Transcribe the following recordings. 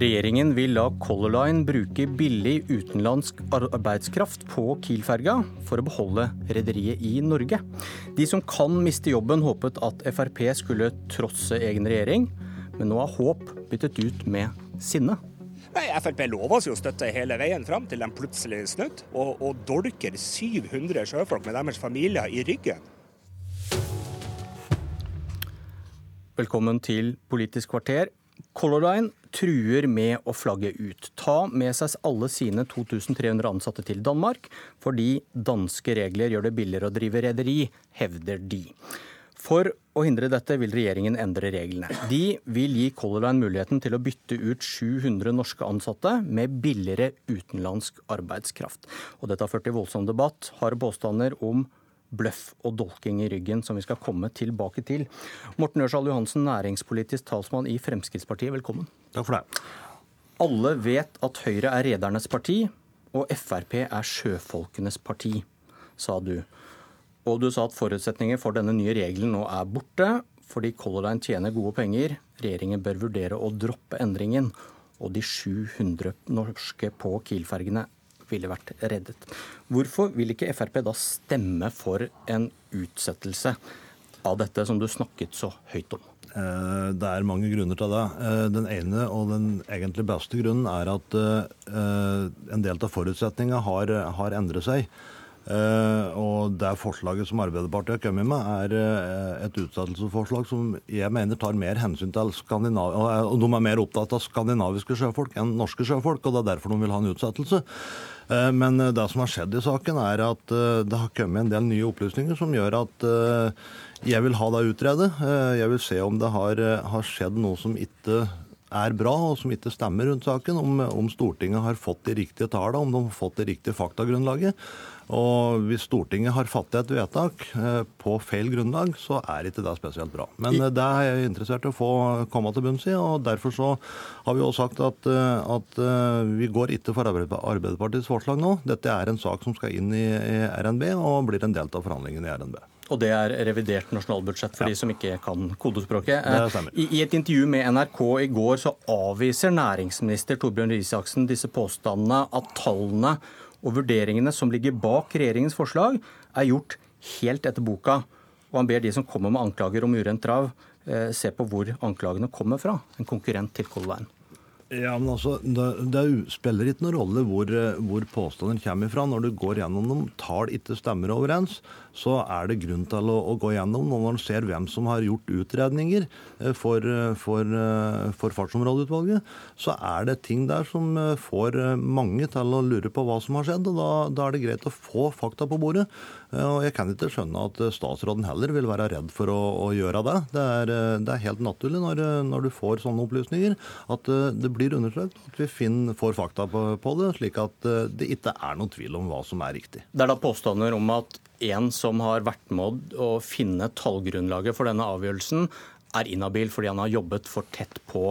Regjeringen vil la Color Line bruke billig utenlandsk arbeidskraft på Kiel-ferga for å beholde rederiet i Norge. De som kan miste jobben, håpet at Frp skulle trosse egen regjering, men nå har håp byttet ut med sinne. Nei, Frp lover oss jo støtte hele veien fram til de plutselig snudde, og, og dolker 700 sjøfolk med deres familier i ryggen. Velkommen til Politisk kvarter. Color Line truer med å flagge ut. Ta med seg alle sine 2300 ansatte til Danmark, fordi danske regler gjør det billigere å drive rederi, hevder de. For å hindre dette vil regjeringen endre reglene. De vil gi Color Line muligheten til å bytte ut 700 norske ansatte med billigere utenlandsk arbeidskraft. Og dette har ført til voldsom debatt, harde påstander om bløff og dolking i ryggen, som vi skal komme tilbake til. Morten Ørsal Johansen, næringspolitisk talsmann i Fremskrittspartiet, velkommen. Takk for det. Alle vet at Høyre er redernes parti, og Frp er sjøfolkenes parti, sa du. Og du sa at forutsetninger for denne nye regelen nå er borte, fordi Color Line tjener gode penger. Regjeringen bør vurdere å droppe endringen. Og de 700 norske på Kiel-fergene ville vært reddet. Hvorfor vil ikke Frp da stemme for en utsettelse av dette som du snakket så høyt om? Eh, det er mange grunner til det. Eh, den ene og den egentlig beste grunnen er at eh, en del av forutsetningene har, har endret seg. Og det forslaget som Arbeiderpartiet har kommet med, er et utsettelsesforslag som jeg mener tar mer hensyn til Skandinav... Og de er mer opptatt av skandinaviske sjøfolk enn norske sjøfolk, og det er derfor de vil ha en utsettelse. Uh, men eh, det som har skjedd i saken, er at eh, det har kommet en del nye opplysninger som gjør at jeg vil ha det utredet. Jeg vil se om det har, har skjedd noe som ikke er bra, og som ikke stemmer rundt saken. Om, om Stortinget har fått de riktige tallene, om de har fått det riktige faktagrunnlaget. Og hvis Stortinget har fattet et vedtak eh, på feil grunnlag, så er ikke det spesielt bra. Men eh, det er jeg interessert i å få komme til bunns i, og derfor så har vi også sagt at, eh, at vi går ikke for Arbeiderpartiets forslag nå. Dette er en sak som skal inn i RNB og blir en del av forhandlingene i RNB. Og det er revidert nasjonalbudsjett for ja. de som ikke kan kodespråket. I, I, et intervju med NRK i går så avviser næringsminister Torbjørn Røe Isaksen disse påstandene at tallene og vurderingene som ligger bak regjeringens forslag, er gjort helt etter boka. Og han ber de som kommer med anklager om urent trav, eh, se på hvor anklagene kommer fra. En konkurrent til Color Line. Ja, men altså, det, det, spiller ikke noen rolle hvor, hvor påstanden kommer fra. Når du går gjennom dem, tall ikke stemmer overens, så er det grunn til å, å gå gjennom når man ser hvem som har gjort utredninger eh, for, for, eh, for Fartsområdeutvalget. Så er det ting der som eh, får mange til å lure på hva som har skjedd. og Da, da er det greit å få fakta på bordet. Og jeg kan ikke skjønne at statsråden heller vil være redd for å, å gjøre det. Det er, det er, helt naturlig når, når, du får sånne opplysninger, at det blir undersøkt, at vi finner, får fakta på, på, det, slik at det ikke er noen tvil om hva som er riktig. Det er da påstander om at en som har vært med å finne tallgrunnlaget for denne avgjørelsen, er inhabil fordi han har jobbet for tett på,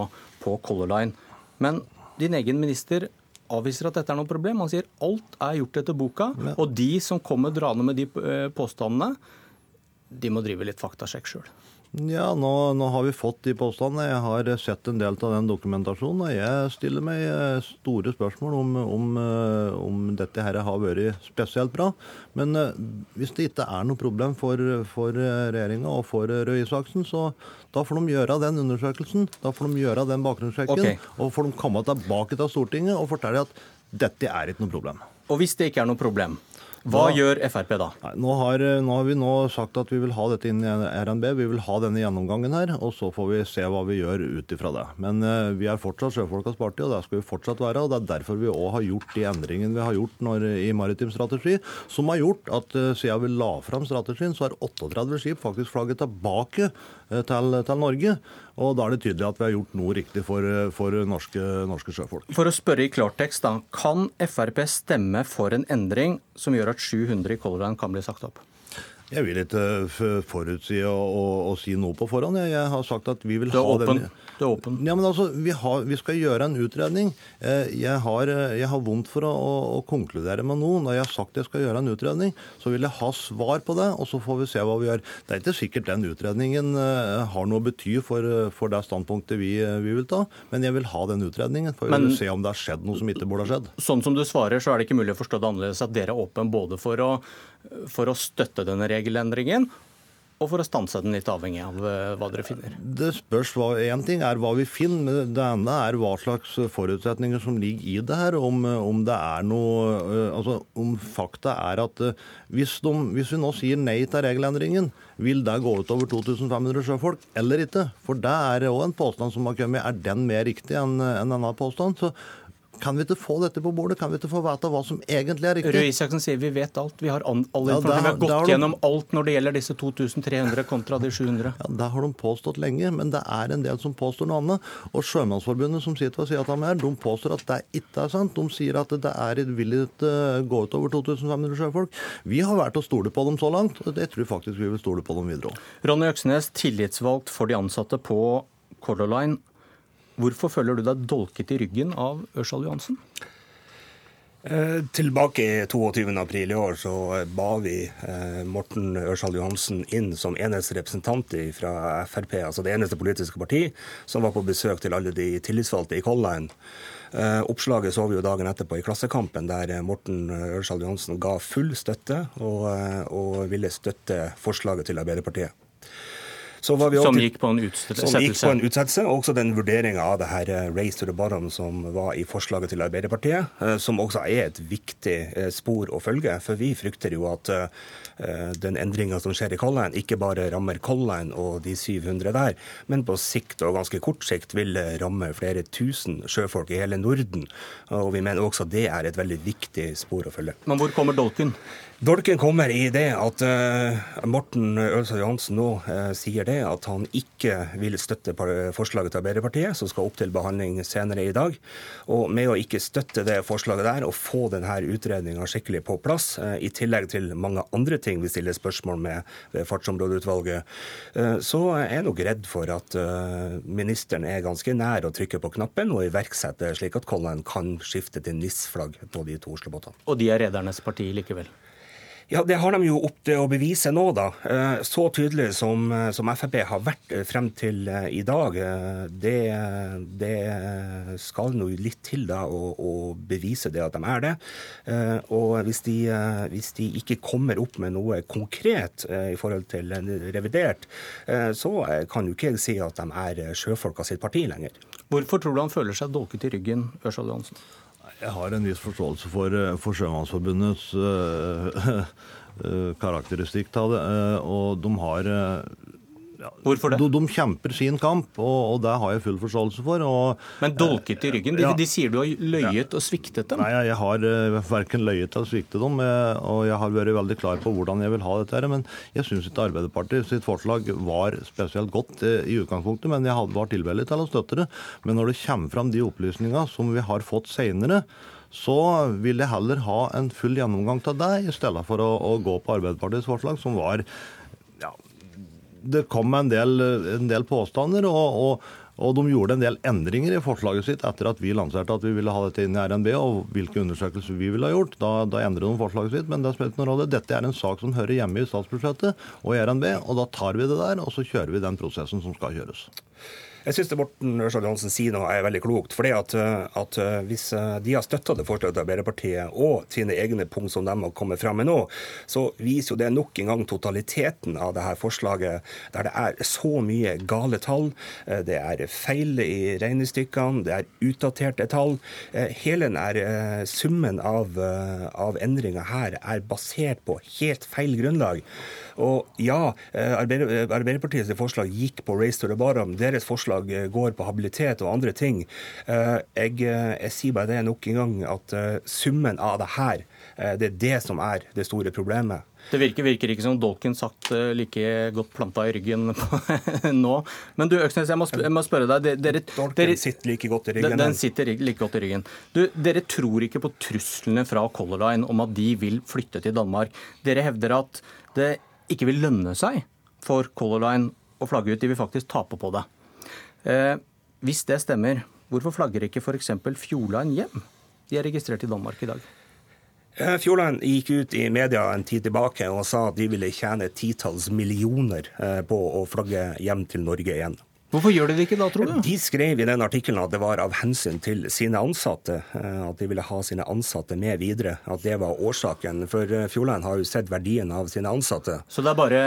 på Color Line. Men din egen minister avviser at dette er noe problem. Han sier alt er gjort etter boka, og de som kommer draende med de eh, påstandene, de må drive litt faktasjekk sjøl. Ja, nå, nå, har vi fått de påstandene. Jeg har sett en del av den dokumentasjonen. og Jeg stiller meg eh, store spørsmål om, om, eh, om dette her har vært spesielt bra. Men eh, hvis det ikke er noe problem for, for regjeringa og for Røe Isaksen, så da får de gjøre den undersøkelsen. Da får de gjøre den bakgrunnssjekken. Okay. Og får de komme tilbake til Stortinget og fortelle at dette er ikke noe problem. Og hvis det ikke er noe problem, hva da, gjør Frp da? Nå har, nå har, vi nå sagt at vi vil ha dette inn i RNB. Vi vil ha denne gjennomgangen her, og så får vi se hva vi gjør ut ifra det. Men uh, vi er fortsatt Sjøfolkas parti, og det skal vi fortsatt være. og Det er derfor vi òg har gjort de endringene vi har gjort når, i maritim strategi, som har gjort at uh, siden vi la fram strategien, så har 38 skip faktisk flagget tilbake til, til Norge. Og da er det tydelig at vi har gjort noe riktig for, for norske, norske, sjøfolk. For å spørre i klartekst, da. Kan Frp stemme for en endring som gjør at 700 i Color Line kan bli sagt opp? Jeg vil ikke forutsi og, og, og, si noe på forhånd. Jeg har sagt at vi vil ha den Det er åpen. Ja, men altså, vi, har, vi, skal gjøre en utredning. Eh, jeg har, jeg har vondt for å, å, å, konkludere med noe. Når jeg har sagt jeg skal gjøre en utredning, så vil jeg ha svar på det, og så får vi se hva vi gjør. Det er ikke sikkert den utredningen eh, har noe bety for, for det standpunktet vi, vi, vil ta, men jeg vil ha den utredningen. For vi vil se om det har skjedd noe som ikke burde ha skjedd. Sånn som du svarer, så er det ikke mulig å forstå det annerledes at dere er åpen både for å for å støtte denne regelendringen, og for å stanse den litt avhengig av eh, hva dere finner? Det spørs hva, Én ting er hva vi finner, men det ene er hva slags forutsetninger som ligger i det her. Om, om det er noe eh, Altså om fakta er at eh, hvis, de, hvis vi nå sier nei til regelendringen, vil det gå utover 2500 sjøfolk eller ikke? For det er òg en påstand som har kommet. Er den mer riktig enn en annen påstand? Så kan vi ikke få dette på bordet? Kan vi ikke få vite hva som egentlig er riktig? Røe Isaksen sier vi vet alt. Vi har, all ja, vi har gått har gjennom alt når det gjelder disse 2300 kontra de 700. Ja, Det har de påstått lenge, men det er en del som påstår noe annet. Og Sjømannsforbundet, som sitter og sier at de er, de påstår at det ikke er sant. De sier at det er vil ikke gå ut over 2500 sjøfolk. Vi har vært å stole på dem så langt, og det tror jeg faktisk vi vil stole på dem videre òg. Ronny Øksnes, tillitsvalgt for de ansatte på Color Line. Hvorfor føler du deg dolket i ryggen av Ørsal Johansen? Eh, tilbake i 22.4 i år så ba vi eh, Morten Ørsal Johansen inn som eneste representant fra Frp, altså det eneste politiske parti, som var på besøk til alle de tillitsvalgte i Line. Eh, oppslaget så vi jo dagen etterpå i Klassekampen, der Morten Ørsal Johansen ga full støtte og, og ville støtte forslaget til Arbeiderpartiet som gikk på en utsettelse? Som gikk på en utsettelse, og også den vurderinga av det her eh, race to the bottom som var i forslaget til Arbeiderpartiet, eh, som også er et viktig eh, spor å følge. For vi frykter jo at den endringa som skjer i Colline, ikke bare rammer Colline og de 700 der, men på sikt og ganske kort sikt vil ramme flere tusen sjøfolk i hele Norden. Og vi mener også at det er et veldig viktig spor å følge. Men hvor kommer dolken? Dolken kommer i det at uh, Morten Ølsøy Johansen nå uh, sier det at han ikke vil støtte forslaget til Arbeiderpartiet, som skal opp til behandling senere i dag. Og med å ikke støtte det forslaget der og få denne utredninga skikkelig på plass, uh, i tillegg til mange andre ting vi stiller spørsmål med ved Fartsområdeutvalget, så er jeg nok redd for at ministeren er ganske nær å trykke på knappen og iverksette slik at Colin kan skifte til NIS-flagg på de to Oslo-båtene. Og de er redernes parti likevel? Ja, Det har de jo opp til å bevise nå, da. Eh, så tydelig som, eh, som Frp har vært eh, frem til i dag. Det, det skal noe litt til da å, å, bevise det at de er det. Og hvis de, hvis de, ikke kommer opp med noe konkret i forhold til revidert, så kan jo ikke jeg si at de er sjøfolka sitt parti lenger. Hvorfor tror du han føler seg dolket i ryggen, Ørsal Johansen? Jeg har en viss forståelse for, eh, for Sjømannsforbundets uh, karakteristikk av det. og de har Hvorfor det? De, de, kjemper sin kamp, og, og, det har jeg full forståelse for. Og, Men dolket i ryggen? De, ja, de, sier du har løyet ja. og sviktet dem? Nei, jeg har uh, verken løyet eller sviktet dem. og jeg har vært veldig klar på hvordan jeg vil ha dette. Men jeg syns ikke Arbeiderpartiet sitt forslag var spesielt godt uh, i utgangspunktet, men jeg var tilbøyelig til å støtte det. Men når det kommer fram de opplysningene som vi har fått seinere, så vil jeg heller ha en full gjennomgang av det, i stedet for å, å gå på Arbeiderpartiets forslag, som var det kom en del, en del påstander, og, og, og, de gjorde en del endringer i forslaget sitt etter at vi lanserte at vi ville ha dette inn i RNB, og hvilke undersøkelser vi ville ha gjort. Da, da endret de forslaget sitt, men det spilte ingen rolle. Dette er en sak som hører hjemme i statsbudsjettet og i RNB, og da tar vi det der, og så kjører vi den prosessen som skal kjøres. Jeg syns Morten Ørsal Johansen sier noe er veldig klokt. fordi at, at eh, Hvis eh, de har støtta det forslaget til Arbeiderpartiet og sine egne punkt som de har kommet fram med nå, så viser jo det nok en gang totaliteten av det her forslaget, der det er så mye gale tall. Eh, det er feil i regnestykkene, det er utdaterte tall. Hele denne summen av, av endringer her er basert på helt feil grunnlag. Og ja, Arbeiderpartiets forslag gikk på race to the bottom. Deres forslag eh, går på habilitet og andre ting. Eh, jeg, eh, jeg sier bare det nok en gang, at summen av det her, det er det som er det store problemet. Det virker, virker, ikke som dolken satt like godt planta i ryggen nå. Men du Øksnes, jeg må, jeg må spørre deg. Dere, dolken dere, sitter like godt i ryggen. Den, den sitter like godt i ryggen. Du, dere tror ikke på truslene fra Color Line om at de vil flytte til Danmark. Dere hevder at det ikke vil lønne seg for Color Line å flagge ut. De vil faktisk tape på det. Eh, hvis det stemmer, hvorfor flagger ikke f.eks. Fjordline hjem? De er registrert i Danmark i dag. Eh, Fjordland gikk ut i media en tid tilbake og sa at de ville tjene titalls millioner eh, på å flagge hjem til Norge igjen. Hvorfor gjør de det ikke da, tror du? De skrev i den artikkelen at det var av hensyn til sine ansatte. Eh, at de ville ha sine ansatte med videre. At det var årsaken. For Fjordline har jo sett verdien av sine ansatte. Så det er bare,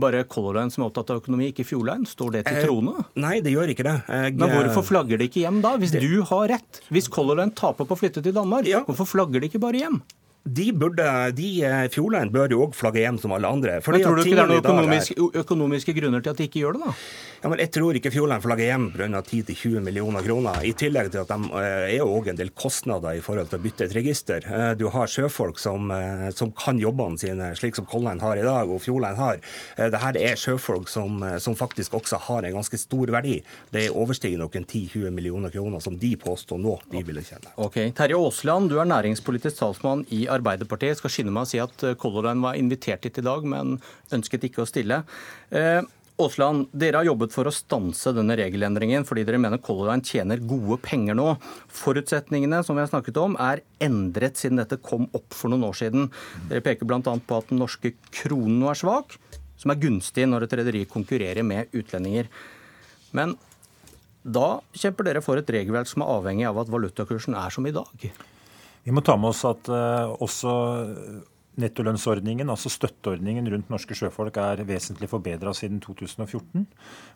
bare Color Line som er opptatt av økonomi, ikke Fjordline? Står det til troende? Eh, nei, det gjør ikke det. Jeg, Men hvorfor flagger de ikke hjem da, hvis det... du har rett? Hvis Color Line taper på å flytte til Danmark, ja. hvorfor flagger de ikke bare hjem? De, burde, de eh, Fjordland bør jo òg flagge hjem som alle andre. Men Tror du ikke det er noen økonomiske, økonomiske, grunner til at de ikke gjør det, da? Ja, men Jeg tror ikke Fjordland flagger hjem pga. 10-20 millioner kroner. I tillegg til at de eh, er òg en del kostnader i forhold til å bytte et register. Eh, du har sjøfolk som, som kan jobbene sine, slik som Kolland har i dag, og Fjordland har. Dette er sjøfolk som, som, faktisk også har en ganske stor verdi. Det overstiger noen 10-20 millioner kroner, som de påstår nå de ville tjene. Okay. Terje Aasland, du er næringspolitisk talsmann i Arbeiderpartiet. Jeg skal skynde meg å si at eh, Color Line var invitert hit i dag, men ønsket ikke å stille. Eh, Aasland, dere har jobbet for å stanse denne regelendringen fordi dere mener Color Line tjener gode penger nå. Forutsetningene som vi har snakket om er endret siden dette kom opp for noen år siden. Dere peker bl.a. på at den norske kronen nå er svak, som er gunstig når et rederi konkurrerer med utlendinger. Men da kjemper dere for et regelverk som er avhengig av at valutakursen er som i dag. Vi må ta med oss at uh, også nettolønnsordningen, altså støtteordningen rundt norske sjøfolk, er vesentlig forbedra siden 2014.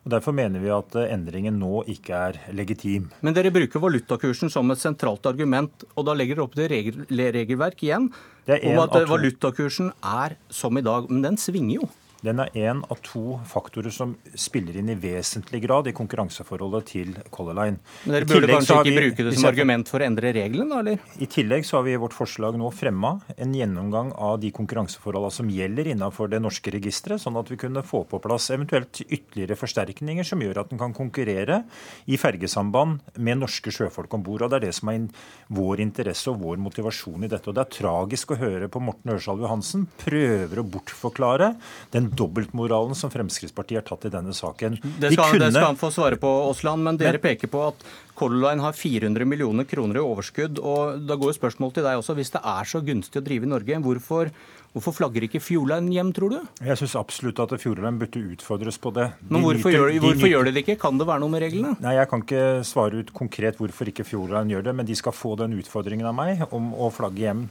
og Derfor mener vi at eh, endringen nå ikke er legitim. Men dere bruker valutakursen som et sentralt argument, og da legger dere opp til regel regelverk igjen om at valutakursen er som i dag. Men den svinger jo. Den er én av to faktorer som spiller inn i vesentlig grad i konkurranseforholdet til Color Line. Men Dere burde kanskje ikke vi, bruke det som argument for å endre reglene, da, eller? I tillegg så har vi i vårt forslag nå fremma en gjennomgang av de konkurranseforholdene som gjelder innenfor det norske registeret, sånn at vi kunne få på plass eventuelt ytterligere forsterkninger som gjør at den kan konkurrere i fergesamband med norske sjøfolk om bord. Det er det som er vår interesse og vår motivasjon i dette. Og Det er tragisk å høre på Morten Ørsal Johansen prøver å bortforklare den dobbeltmoralen som Fremskrittspartiet har tatt i denne saken. Det skal, kunne... det skal han få svare på, Aasland, men dere peker på at Color Line har 400 millioner kroner i overskudd. og Da går jo spørsmålet til deg også. Hvis det er så gunstig å drive i Norge, hvorfor, hvorfor flagger ikke Fjordline hjem, tror du? Jeg syns absolutt at Fjordline burde utfordres på det. De Men hvorfor, nyter, gjør, de, hvorfor de gjør de det ikke? Kan det være noe med reglene? Nei, Jeg kan ikke svare ut konkret hvorfor ikke Fjordline gjør det, men de skal få den utfordringen av meg om å flagge hjem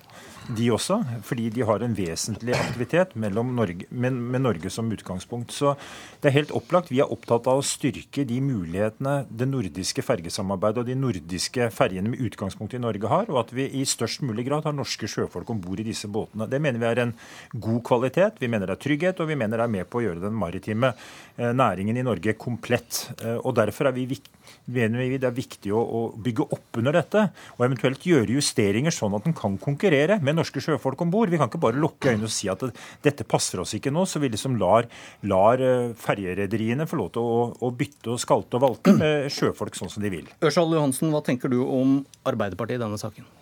de også, fordi de har en vesentlig aktivitet Norge, med, med, Norge som utgangspunkt. Så det er helt opplagt. Vi er opptatt av å styrke de mulighetene det nordiske fergesamarbeidet og de nordiske fergene med utgangspunkt i Norge har, og at vi i størst mulig grad har norske sjøfolk om bord i disse båtene. Det mener vi er en god kvalitet, vi mener det er trygghet, og vi mener det er med på å gjøre den maritime eh, næringen i Norge komplett. Eh, og Derfor er vi mener vi det er viktig å, å, bygge opp under dette, og eventuelt gjøre justeringer sånn at den kan konkurrere med norske sjøfolk om bord. Vi kan ikke bare lukke øynene og si at dette passer oss ikke nå, så vi liksom lar, lar eh, ferjerederiene få lov til å, å, bytte og skalte og valte med sjøfolk sånn som de vil. Ørsal Johansen, hva tenker du om Arbeiderpartiet i denne saken?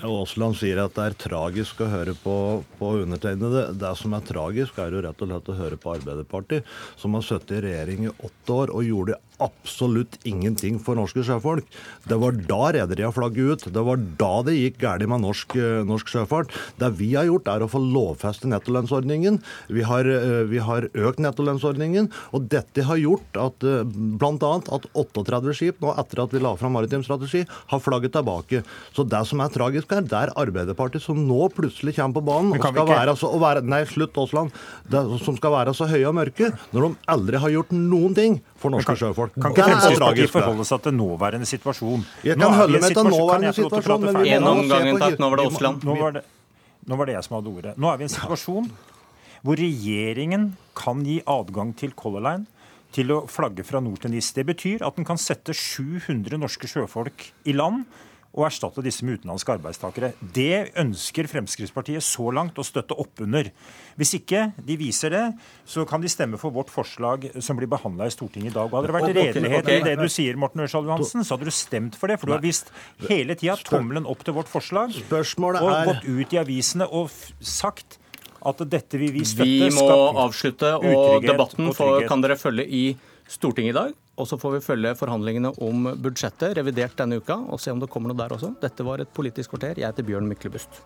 Aasland sier at det er tragisk å høre på, på undertegnede. Det som er tragisk, er jo rett og slett å høre på Arbeiderpartiet, som har sittet i regjering i åtte år og gjorde absolutt ingenting for norske sjøfolk. Det var da rederiene flagget ut. Det var da det gikk galt med norsk, eh, norsk, sjøfart. Det vi har gjort, er å få lovfeste nettolønnsordningen. Vi har, eh, vi har økt nettolønnsordningen. Og dette har gjort at eh, bl.a. at 38 skip nå etter at vi la fram maritim strategi, har flagget tilbake. Så det som er tragisk her, det er Arbeiderpartiet som nå plutselig kommer på banen og skal være, så, og være Nei, slutt, Aasland. Som skal være så høye og mørke, når de aldri har gjort noen ting for norske sjøfolk. Kan ikke Fremskrittspartiet forholde seg til nåværende situasjon? Jeg kan holde meg til nåværende situasjon, men vi må gangen takk, nå var det Aasland. Nå var det, nå var det jeg som hadde ordet. Nå er vi i en situasjon hvor regjeringen kan gi adgang til Color Line til å flagge fra nord til NIS. Det betyr at den kan sette 700 norske sjøfolk i land og erstatte disse med utenlandske arbeidstakere. Det ønsker Fremskrittspartiet så langt å støtte opp under. Hvis ikke de viser det, så kan de stemme for vårt forslag som blir behandla i Stortinget i dag. Og hadde det vært redelighet okay, okay. i det du sier, Morten Ørsal Johansen, så hadde du stemt for det. For du har vist hele tida tommelen opp til vårt forslag og gått ut i avisene og sagt at dette vil vi støtte. Vi må avslutte, og debatten for, får, kan dere følge i Stortinget i dag. Og så får vi følge forhandlingene om budsjettet, revidert denne uka, og se om det kommer noe der også. Dette var et Politisk kvarter. Jeg heter Bjørn Myklebust.